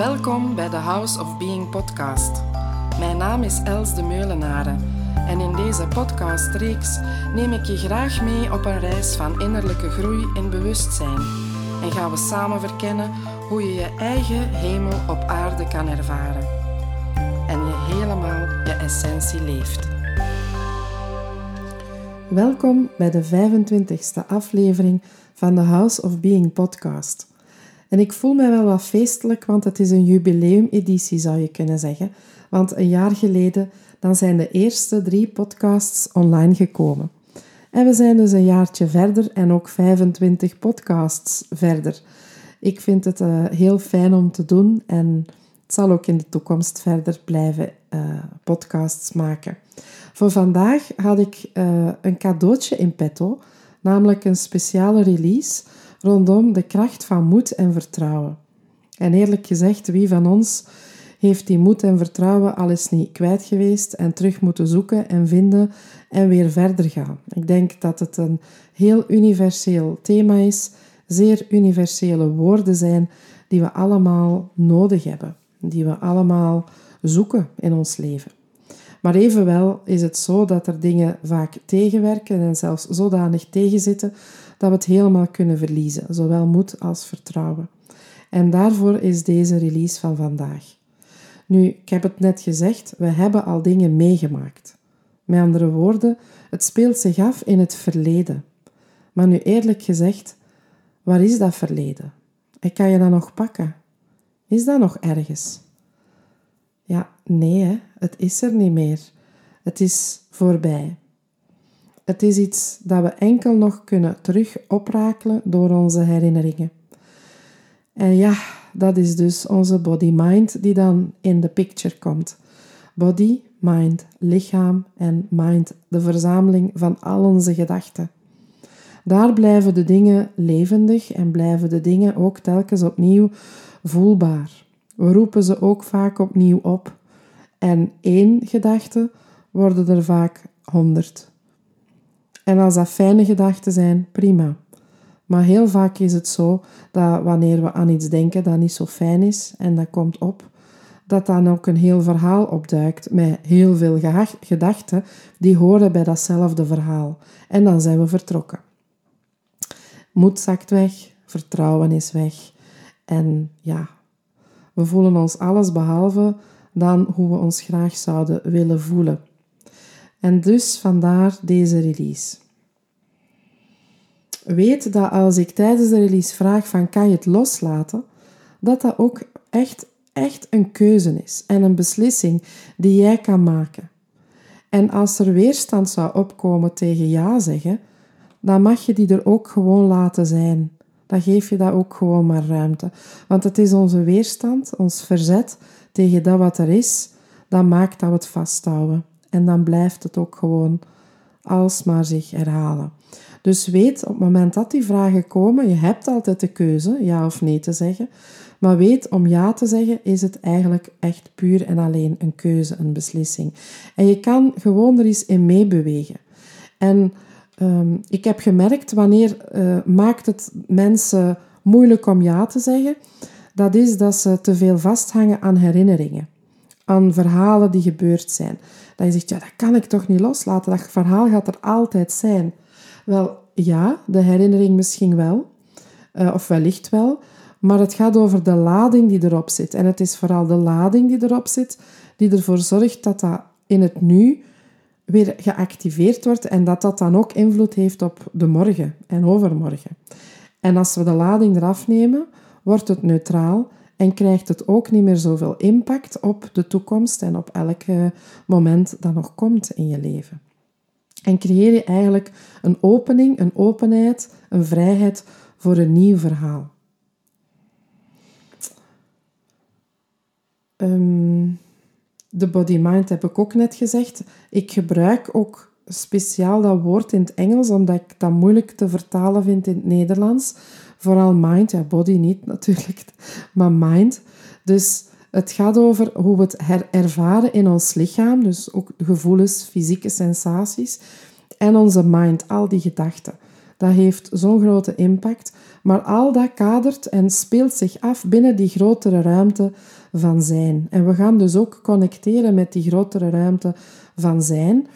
Welkom bij de House of Being podcast. Mijn naam is Els de Meulenaren en in deze podcastreeks neem ik je graag mee op een reis van innerlijke groei en bewustzijn en gaan we samen verkennen hoe je je eigen hemel op aarde kan ervaren en je helemaal je essentie leeft. Welkom bij de 25e aflevering van de House of Being podcast. En ik voel mij wel wat feestelijk, want het is een jubileumeditie, zou je kunnen zeggen. Want een jaar geleden dan zijn de eerste drie podcasts online gekomen. En we zijn dus een jaartje verder en ook 25 podcasts verder. Ik vind het uh, heel fijn om te doen en het zal ook in de toekomst verder blijven uh, podcasts maken. Voor vandaag had ik uh, een cadeautje in petto, namelijk een speciale release rondom de kracht van moed en vertrouwen. En eerlijk gezegd, wie van ons heeft die moed en vertrouwen al eens niet kwijt geweest en terug moeten zoeken en vinden en weer verder gaan? Ik denk dat het een heel universeel thema is, zeer universele woorden zijn die we allemaal nodig hebben, die we allemaal zoeken in ons leven. Maar evenwel is het zo dat er dingen vaak tegenwerken en zelfs zodanig tegenzitten dat we het helemaal kunnen verliezen, zowel moed als vertrouwen. En daarvoor is deze release van vandaag. Nu, ik heb het net gezegd, we hebben al dingen meegemaakt. Met andere woorden, het speelt zich af in het verleden. Maar nu eerlijk gezegd, waar is dat verleden? En kan je dat nog pakken? Is dat nog ergens? Ja, nee, hè? het is er niet meer. Het is voorbij. Het is iets dat we enkel nog kunnen terug oprakelen door onze herinneringen. En ja, dat is dus onze body-mind die dan in de picture komt. Body, mind, lichaam en mind, de verzameling van al onze gedachten. Daar blijven de dingen levendig en blijven de dingen ook telkens opnieuw voelbaar. We roepen ze ook vaak opnieuw op. En één gedachte worden er vaak honderd. En als dat fijne gedachten zijn, prima. Maar heel vaak is het zo dat wanneer we aan iets denken dat niet zo fijn is en dat komt op, dat dan ook een heel verhaal opduikt met heel veel gedachten die horen bij datzelfde verhaal. En dan zijn we vertrokken. Moed zakt weg, vertrouwen is weg. En ja, we voelen ons alles behalve dan hoe we ons graag zouden willen voelen. En dus vandaar deze release. Weet dat als ik tijdens de release vraag van kan je het loslaten, dat dat ook echt, echt een keuze is en een beslissing die jij kan maken. En als er weerstand zou opkomen tegen ja zeggen, dan mag je die er ook gewoon laten zijn. Dan geef je dat ook gewoon maar ruimte. Want het is onze weerstand, ons verzet tegen dat wat er is, dat maakt dat we het vasthouden. En dan blijft het ook gewoon alsmaar zich herhalen. Dus weet op het moment dat die vragen komen, je hebt altijd de keuze ja of nee te zeggen. Maar weet, om ja te zeggen is het eigenlijk echt puur en alleen een keuze, een beslissing. En je kan gewoon er eens in meebewegen. En um, ik heb gemerkt, wanneer uh, maakt het mensen moeilijk om ja te zeggen, dat is dat ze te veel vasthangen aan herinneringen, aan verhalen die gebeurd zijn. Dat je zegt, ja, dat kan ik toch niet loslaten, dat verhaal gaat er altijd zijn. Wel, ja, de herinnering misschien wel, uh, of wellicht wel, maar het gaat over de lading die erop zit. En het is vooral de lading die erop zit, die ervoor zorgt dat dat in het nu weer geactiveerd wordt en dat dat dan ook invloed heeft op de morgen en overmorgen. En als we de lading eraf nemen, wordt het neutraal en krijgt het ook niet meer zoveel impact op de toekomst en op elk moment dat nog komt in je leven. En creëer je eigenlijk een opening, een openheid, een vrijheid voor een nieuw verhaal. Um, de body-mind heb ik ook net gezegd. Ik gebruik ook speciaal dat woord in het Engels, omdat ik dat moeilijk te vertalen vind in het Nederlands. Vooral mind, ja, body niet natuurlijk, maar mind. Dus het gaat over hoe we het ervaren in ons lichaam, dus ook gevoelens, fysieke sensaties. En onze mind, al die gedachten. Dat heeft zo'n grote impact. Maar al dat kadert en speelt zich af binnen die grotere ruimte van zijn. En we gaan dus ook connecteren met die grotere ruimte van zijn.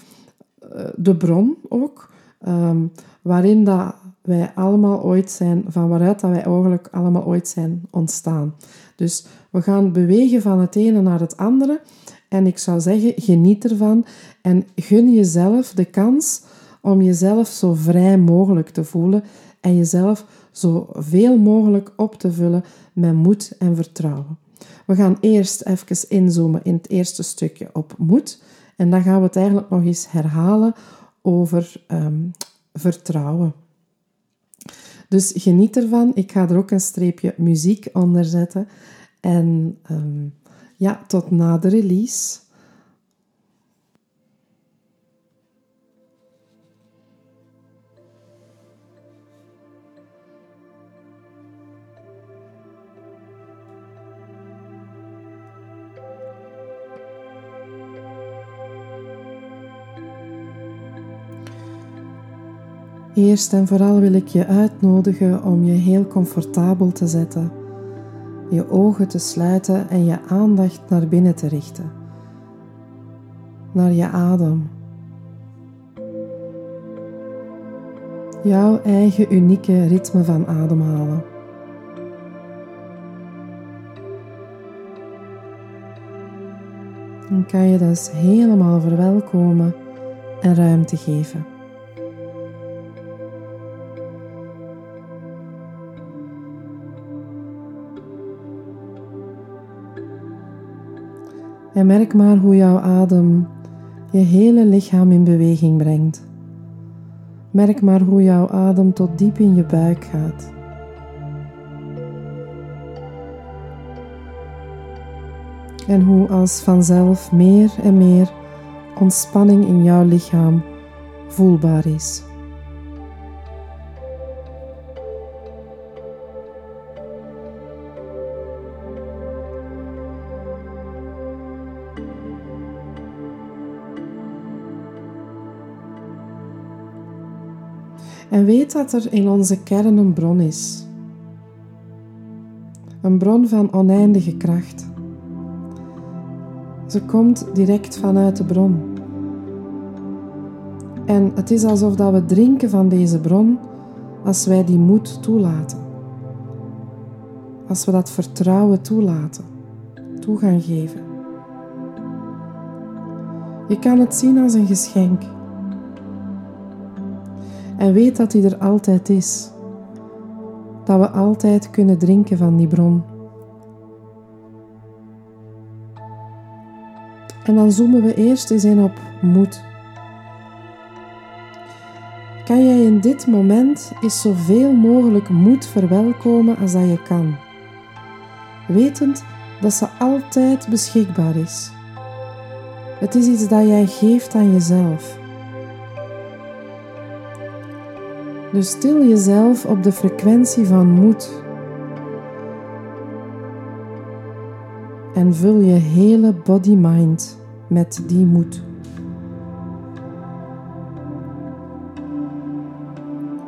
Eh, de bron ook, ehm, waarin dat wij allemaal ooit zijn, van waaruit dat wij eigenlijk allemaal ooit zijn ontstaan. Dus we gaan bewegen van het ene naar het andere. En ik zou zeggen, geniet ervan en gun jezelf de kans om jezelf zo vrij mogelijk te voelen en jezelf zo veel mogelijk op te vullen met moed en vertrouwen. We gaan eerst even inzoomen in het eerste stukje op moed. En dan gaan we het eigenlijk nog eens herhalen over ehm, vertrouwen. Dus geniet ervan. Ik ga er ook een streepje muziek onder zetten. En ehm, ja, tot na de release. Eerst en vooral wil ik je uitnodigen om je heel comfortabel te zetten, je ogen te sluiten en je aandacht naar binnen te richten, naar je adem. Jouw eigen unieke ritme van ademhalen. Dan kan je dus helemaal verwelkomen en ruimte geven. En merk maar hoe jouw adem je hele lichaam in beweging brengt. Merk maar hoe jouw adem tot diep in je buik gaat. En hoe als vanzelf meer en meer ontspanning in jouw lichaam voelbaar is. En weet dat er in onze kern een bron is. Een bron van oneindige kracht. Ze komt direct vanuit de bron. En het is alsof dat we drinken van deze bron als wij die moed toelaten. Als we dat vertrouwen toelaten, toe gaan geven. Je kan het zien als een geschenk. En weet dat die er altijd is. Dat we altijd kunnen drinken van die bron. En dan zoomen we eerst eens in op moed. Kan jij in dit moment eens zoveel mogelijk moed verwelkomen als dat je kan? Wetend dat ze altijd beschikbaar is. Het is iets dat jij geeft aan jezelf. Dus stil jezelf op de frequentie van moed. En vul je hele body-mind met die moed.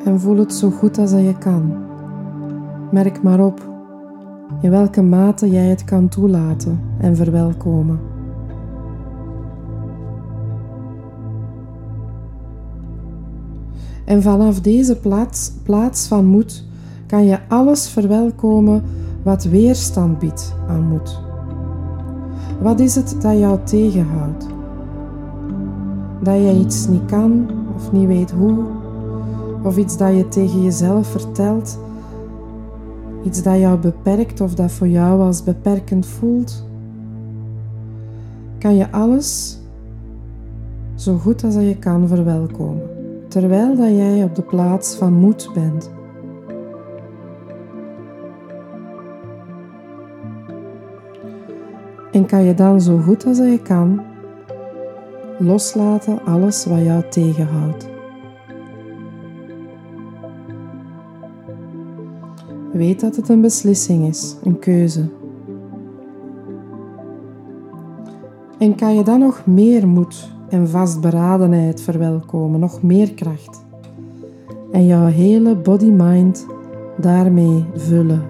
En voel het zo goed als je kan. Merk maar op in welke mate jij het kan toelaten en verwelkomen. En vanaf deze plaats, plaats van moed kan je alles verwelkomen wat weerstand biedt aan moed. Wat is het dat jou tegenhoudt? Dat je iets niet kan of niet weet hoe, of iets dat je tegen jezelf vertelt, iets dat jou beperkt of dat voor jou als beperkend voelt. Kan je alles zo goed als je kan verwelkomen terwijl dat jij op de plaats van moed bent. En kan je dan zo goed als je kan loslaten alles wat jou tegenhoudt. Weet dat het een beslissing is, een keuze. En kan je dan nog meer moed en vastberadenheid verwelkomen, nog meer kracht. en jouw hele body-mind daarmee vullen.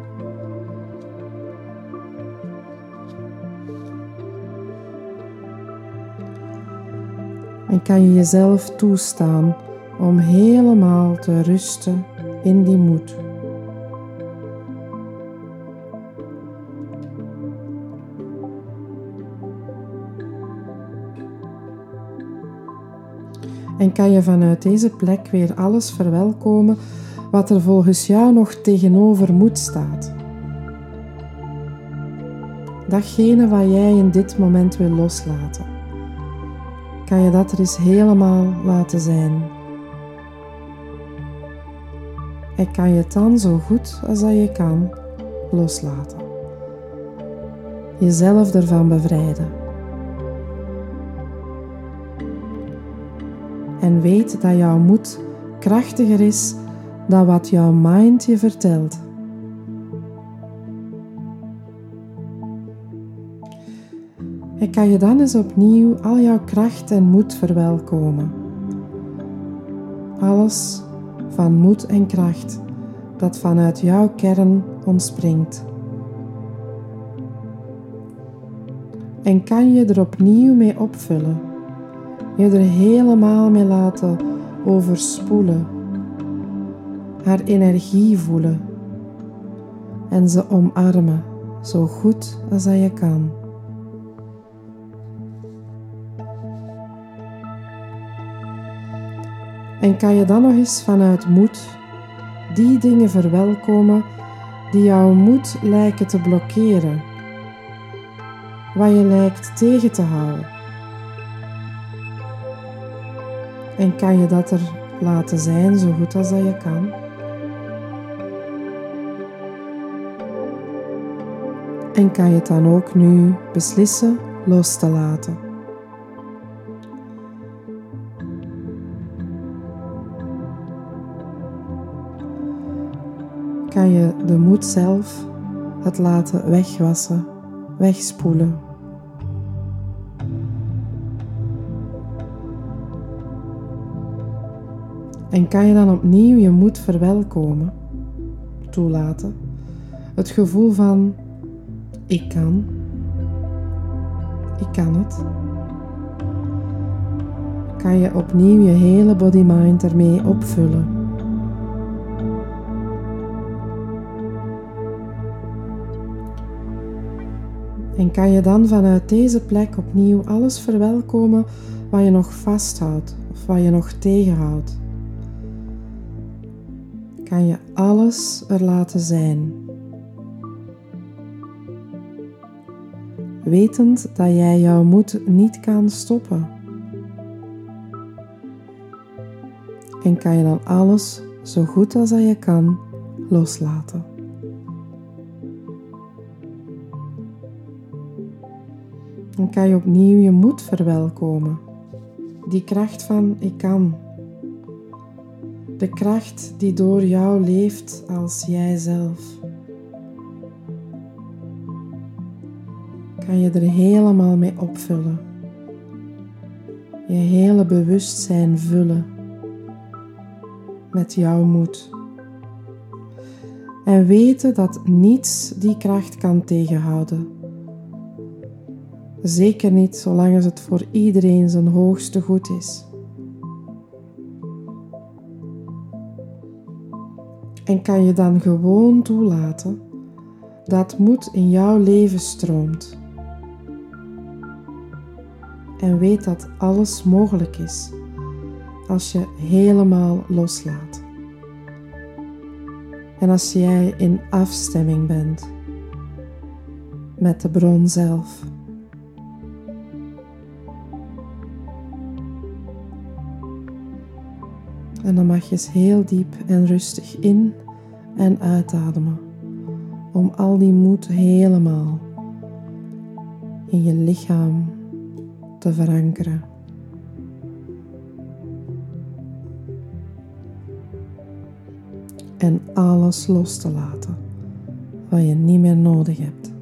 En kan je jezelf toestaan om helemaal te rusten in die moed. En kan je vanuit deze plek weer alles verwelkomen wat er volgens jou nog tegenover moet staat. Datgene wat jij in dit moment wil loslaten. Kan je dat er eens helemaal laten zijn. En kan je het dan zo goed als dat je kan loslaten. Jezelf ervan bevrijden. En weet dat jouw moed krachtiger is dan wat jouw mind je vertelt. En kan je dan eens opnieuw al jouw kracht en moed verwelkomen. Alles van moed en kracht dat vanuit jouw kern ontspringt. En kan je er opnieuw mee opvullen, je er helemaal mee laten overspoelen, haar energie voelen en ze omarmen zo goed als dat je kan. En kan je dan nog eens vanuit moed die dingen verwelkomen die jouw moed lijken te blokkeren, wat je lijkt tegen te houden. En kan je dat er laten zijn zo goed als dat je kan. En kan je het dan ook nu beslissen los te laten. kan je de moed zelf het laten wegwassen, wegspoelen. En kan je dan opnieuw je moed verwelkomen, toelaten, het gevoel van ik kan, ik kan het. Kan je opnieuw je hele body-mind ermee opvullen. En kan je dan vanuit deze plek opnieuw alles verwelkomen wat je nog vasthoudt of wat je nog tegenhoudt? Kan je alles er laten zijn? Wetend dat jij jouw moed niet kan stoppen. En kan je dan alles zo goed als dat je kan loslaten. Dan kan je opnieuw je moed verwelkomen. Die kracht van ik kan. De kracht die door jou leeft als jijzelf. Kan je er helemaal mee opvullen. Je hele bewustzijn vullen met jouw moed. En weten dat niets die kracht kan tegenhouden. Zeker niet zolang het voor iedereen zijn hoogste goed is. En kan je dan gewoon toelaten dat moed in jouw leven stroomt. En weet dat alles mogelijk is als je helemaal loslaat. En als jij in afstemming bent met de bron zelf. En dan mag je eens heel diep en rustig in en uitademen. Om al die moed helemaal in je lichaam te verankeren. En alles los te laten wat je niet meer nodig hebt.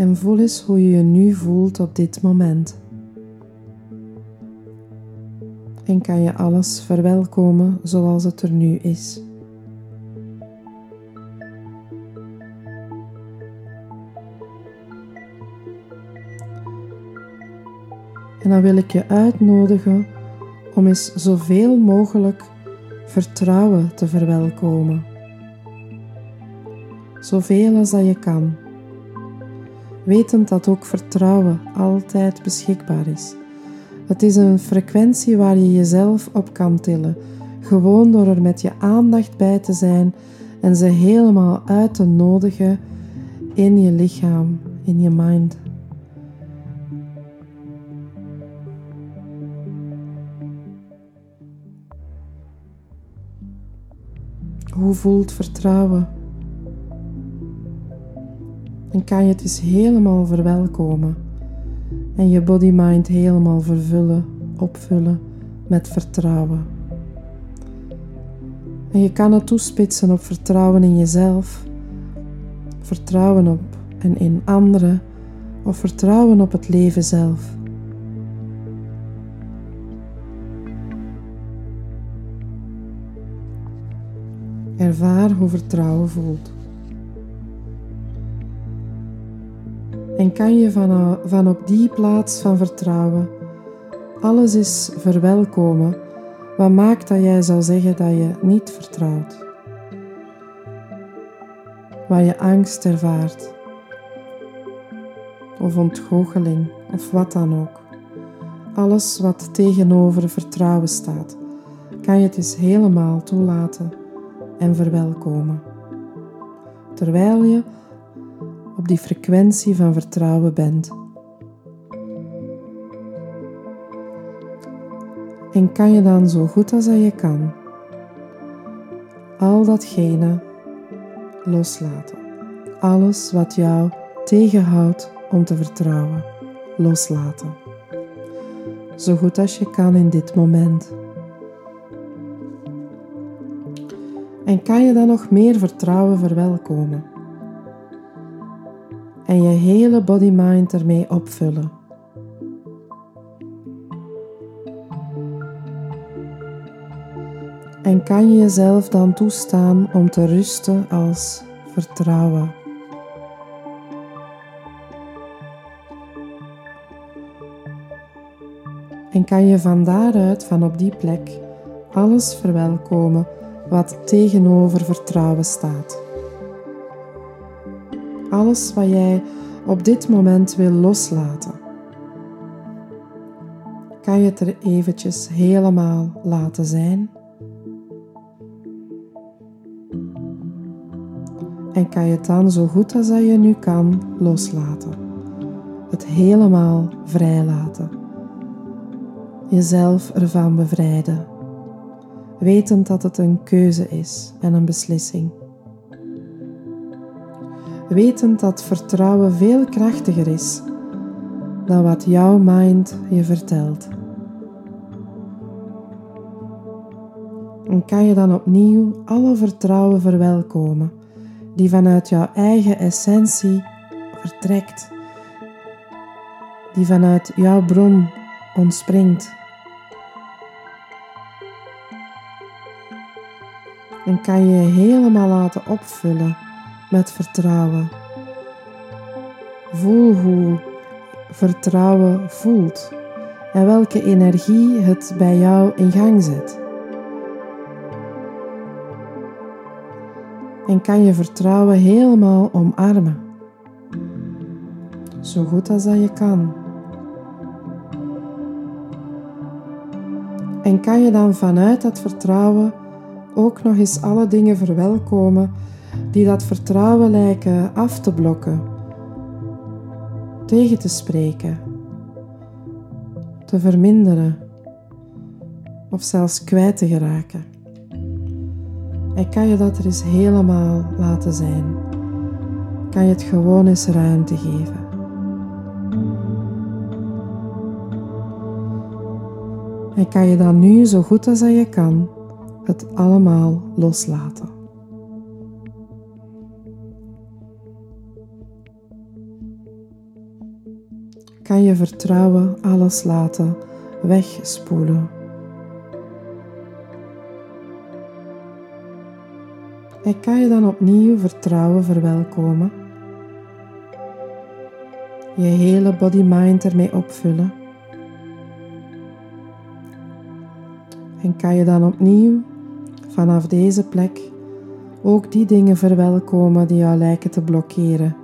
En voel eens hoe je je nu voelt op dit moment. En kan je alles verwelkomen zoals het er nu is. En dan wil ik je uitnodigen om eens zoveel mogelijk vertrouwen te verwelkomen. Zoveel als dat je kan. Wetend dat ook vertrouwen altijd beschikbaar is. Het is een frequentie waar je jezelf op kan tillen, gewoon door er met je aandacht bij te zijn en ze helemaal uit te nodigen in je lichaam, in je mind. Hoe voelt vertrouwen? En kan je het eens helemaal verwelkomen en je body-mind helemaal vervullen, opvullen met vertrouwen. En je kan het toespitsen op vertrouwen in jezelf, vertrouwen op en in anderen of vertrouwen op het leven zelf. Ervaar hoe vertrouwen voelt. En kan je van, van op die plaats van vertrouwen alles is verwelkomen, wat maakt dat jij zou zeggen dat je niet vertrouwt? Waar je angst ervaart, of ontgoocheling, of wat dan ook. Alles wat tegenover vertrouwen staat, kan je het eens helemaal toelaten en verwelkomen. Terwijl je op die frequentie van vertrouwen bent. En kan je dan zo goed als dat je kan al datgene loslaten. Alles wat jou tegenhoudt om te vertrouwen, loslaten. Zo goed als je kan in dit moment. En kan je dan nog meer vertrouwen verwelkomen? En je hele body-mind ermee opvullen. En kan je jezelf dan toestaan om te rusten als vertrouwen. En kan je van daaruit, van op die plek, alles verwelkomen wat tegenover vertrouwen staat. Alles wat jij op dit moment wil loslaten, kan je het er eventjes helemaal laten zijn. En kan je het dan zo goed als dat je nu kan loslaten. Het helemaal vrijlaten. Jezelf ervan bevrijden wetend dat het een keuze is en een beslissing. Wetend dat vertrouwen veel krachtiger is dan wat jouw mind je vertelt. En kan je dan opnieuw alle vertrouwen verwelkomen die vanuit jouw eigen essentie vertrekt, die vanuit jouw bron ontspringt. en kan je je helemaal laten opvullen met vertrouwen. Voel hoe vertrouwen voelt en welke energie het bij jou in gang zet. En kan je vertrouwen helemaal omarmen. Zo goed als dat je kan. En kan je dan vanuit dat vertrouwen ook nog eens alle dingen verwelkomen die dat vertrouwen lijken af te blokken, tegen te spreken, te verminderen of zelfs kwijt te geraken. En kan je dat er eens helemaal laten zijn? Kan je het gewoon eens ruimte geven? En kan je dan nu zo goed als dat je kan het allemaal loslaten. Kan je vertrouwen alles laten wegspoelen. En kan je dan opnieuw vertrouwen verwelkomen. Je hele body-mind ermee opvullen. En kan je dan opnieuw vanaf deze plek ook die dingen verwelkomen die jou lijken te blokkeren,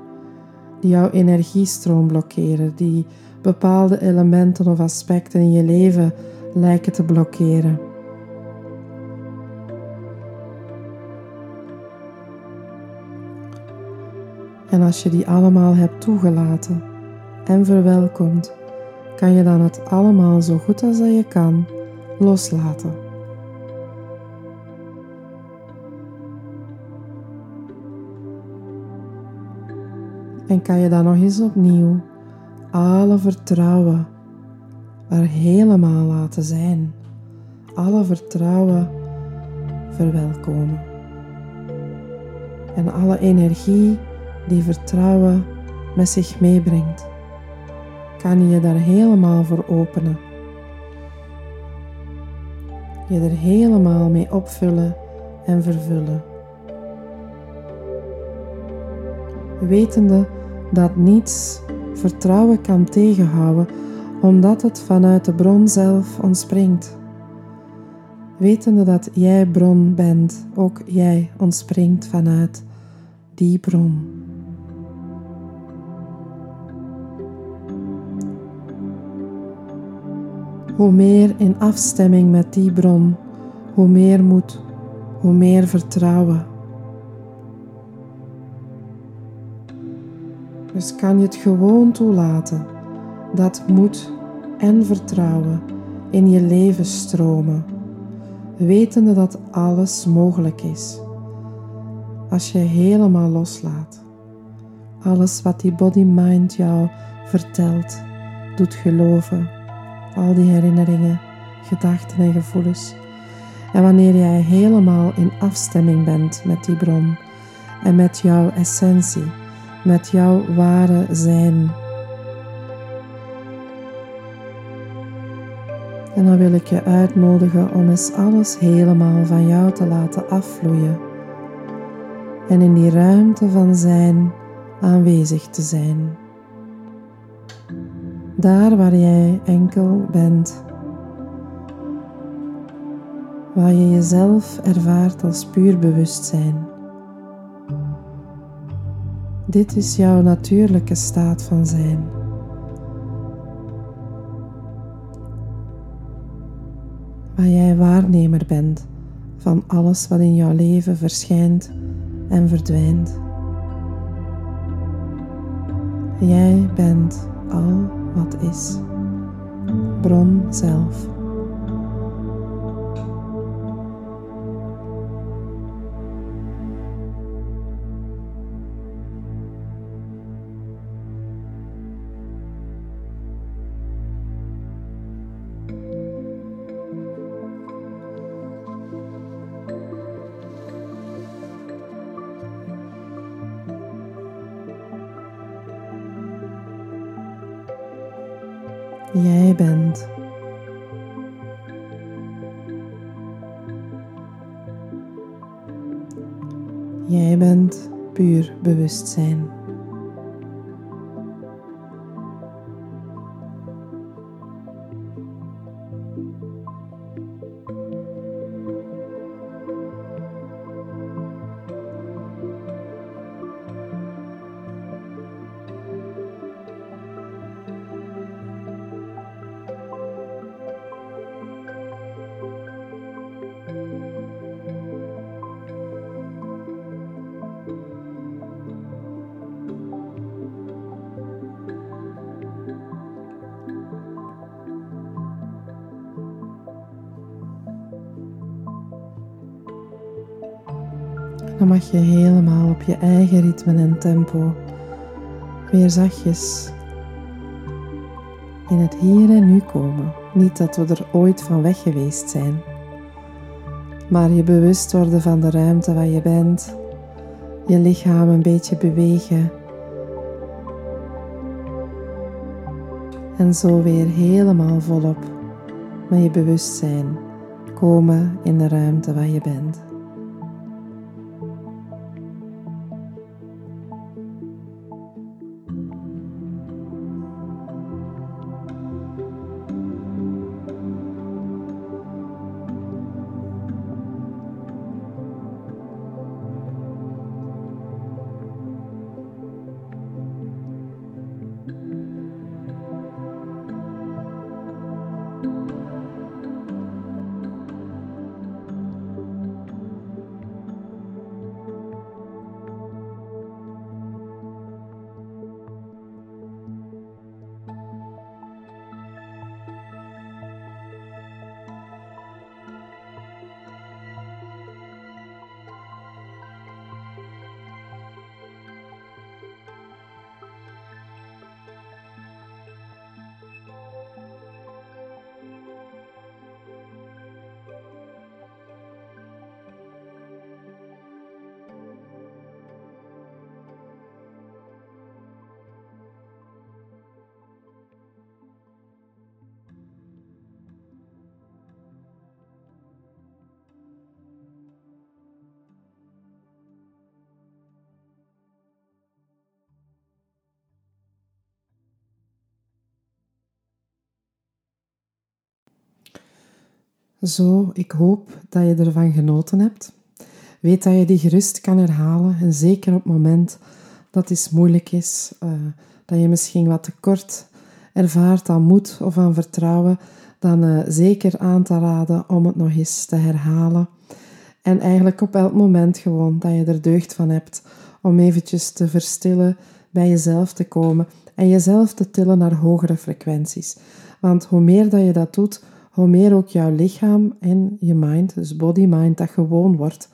die jouw energiestroom blokkeren, die bepaalde elementen of aspecten in je leven lijken te blokkeren. En als je die allemaal hebt toegelaten en verwelkomd, kan je dan het allemaal zo goed als dat je kan loslaten. En kan je dan nog eens opnieuw alle vertrouwen er helemaal laten zijn. Alle vertrouwen verwelkomen. En alle energie die vertrouwen met zich meebrengt, kan je daar helemaal voor openen. Je er helemaal mee opvullen en vervullen. Wetende dat niets vertrouwen kan tegenhouden omdat het vanuit de bron zelf ontspringt. Wetende dat jij bron bent, ook jij ontspringt vanuit die bron. Hoe meer in afstemming met die bron, hoe meer moed, hoe meer vertrouwen. Dus kan je het gewoon toelaten dat moed en vertrouwen in je leven stromen, wetende dat alles mogelijk is. Als je helemaal loslaat, alles wat die body-mind jou vertelt, doet geloven, al die herinneringen, gedachten en gevoelens. En wanneer jij helemaal in afstemming bent met die bron en met jouw essentie, met jouw ware zijn. En dan wil ik je uitnodigen om eens alles helemaal van jou te laten afvloeien. En in die ruimte van zijn aanwezig te zijn. Daar waar jij enkel bent. Waar je jezelf ervaart als puur bewustzijn. Dit is jouw natuurlijke staat van zijn. Waar jij waarnemer bent van alles wat in jouw leven verschijnt en verdwijnt. Jij bent al wat is. Bron zelf. Dan mag je helemaal op je eigen ritme en tempo weer zachtjes in het hier en nu komen. Niet dat we er ooit van weg geweest zijn, maar je bewust worden van de ruimte waar je bent, je lichaam een beetje bewegen En zo weer helemaal volop met je bewustzijn komen in de ruimte waar je bent. Zo, ik hoop dat je ervan genoten hebt. Weet dat je die gerust kan herhalen en zeker op het moment dat het moeilijk is, uh, dat je misschien wat tekort ervaart aan moed of aan vertrouwen, dan uh, zeker aan te raden om het nog eens te herhalen. En eigenlijk op elk moment gewoon dat je er deugd van hebt om eventjes te verstillen, bij jezelf te komen en jezelf te tillen naar hogere frequenties. Want hoe meer dat je dat doet, hoe meer ook jouw lichaam en je mind, dus body-mind, dat gewoon wordt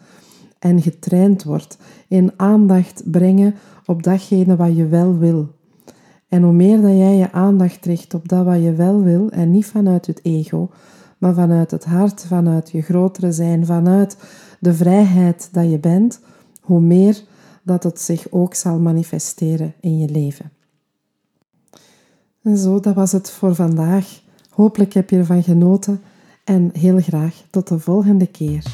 en getraind wordt in aandacht brengen op datgene wat je wel wil. En hoe meer dat jij je aandacht richt op dat wat je wel wil en niet vanuit het ego, maar vanuit het hart, vanuit je grotere zijn, vanuit de vrijheid dat je bent, hoe meer dat het zich ook zal manifesteren in je leven. En zo, dat was het voor vandaag. Hopelijk heb je ervan genoten en heel graag tot de volgende keer.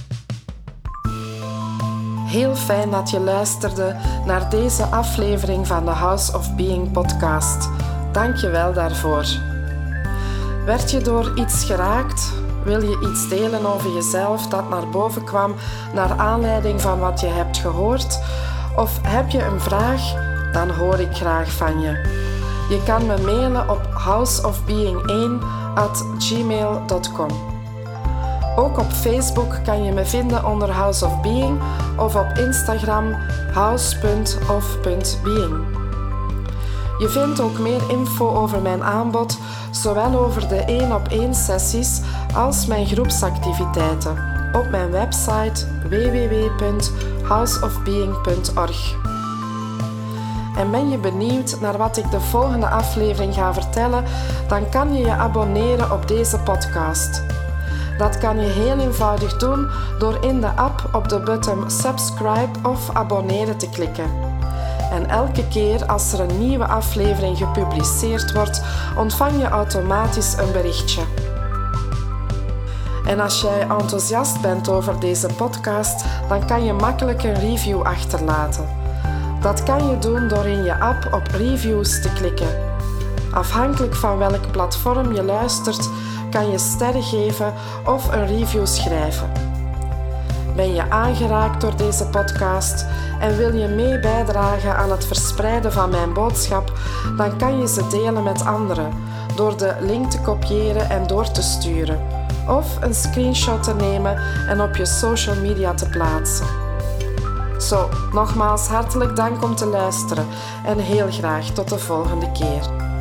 Heel fijn dat je luisterde naar deze aflevering van de House of Being podcast. Dank je wel daarvoor. Werd je door iets geraakt? Wil je iets delen over jezelf dat naar boven kwam naar aanleiding van wat je hebt gehoord? Of heb je een vraag? Dan hoor ik graag van je. Je kan me mailen op houseofbeing1 at gmail.com. Ook op Facebook kan je me vinden onder House of Being of op Instagram house.of.being. Je vindt ook meer info over mijn aanbod, zowel over de 1 op 1 sessies als mijn groepsactiviteiten op mijn website www.houseofbeing.org. En ben je benieuwd naar wat ik de volgende aflevering ga vertellen, dan kan je je abonneren op deze podcast. Dat kan je heel eenvoudig doen door in de app op de button subscribe of abonneren te klikken. En elke keer als er een nieuwe aflevering gepubliceerd wordt, ontvang je automatisch een berichtje. En als jij enthousiast bent over deze podcast, dan kan je makkelijk een review achterlaten. Dat kan je doen door in je app op reviews te klikken. Afhankelijk van welk platform je luistert, kan je sterren geven of een review schrijven. Ben je aangeraakt door deze podcast en wil je mee bijdragen aan het verspreiden van mijn boodschap, dan kan je ze delen met anderen door de link te kopiëren en door te sturen, of een screenshot te nemen en op je social media te plaatsen. Zo, nogmaals hartelijk dank om te luisteren en heel graag tot de volgende keer.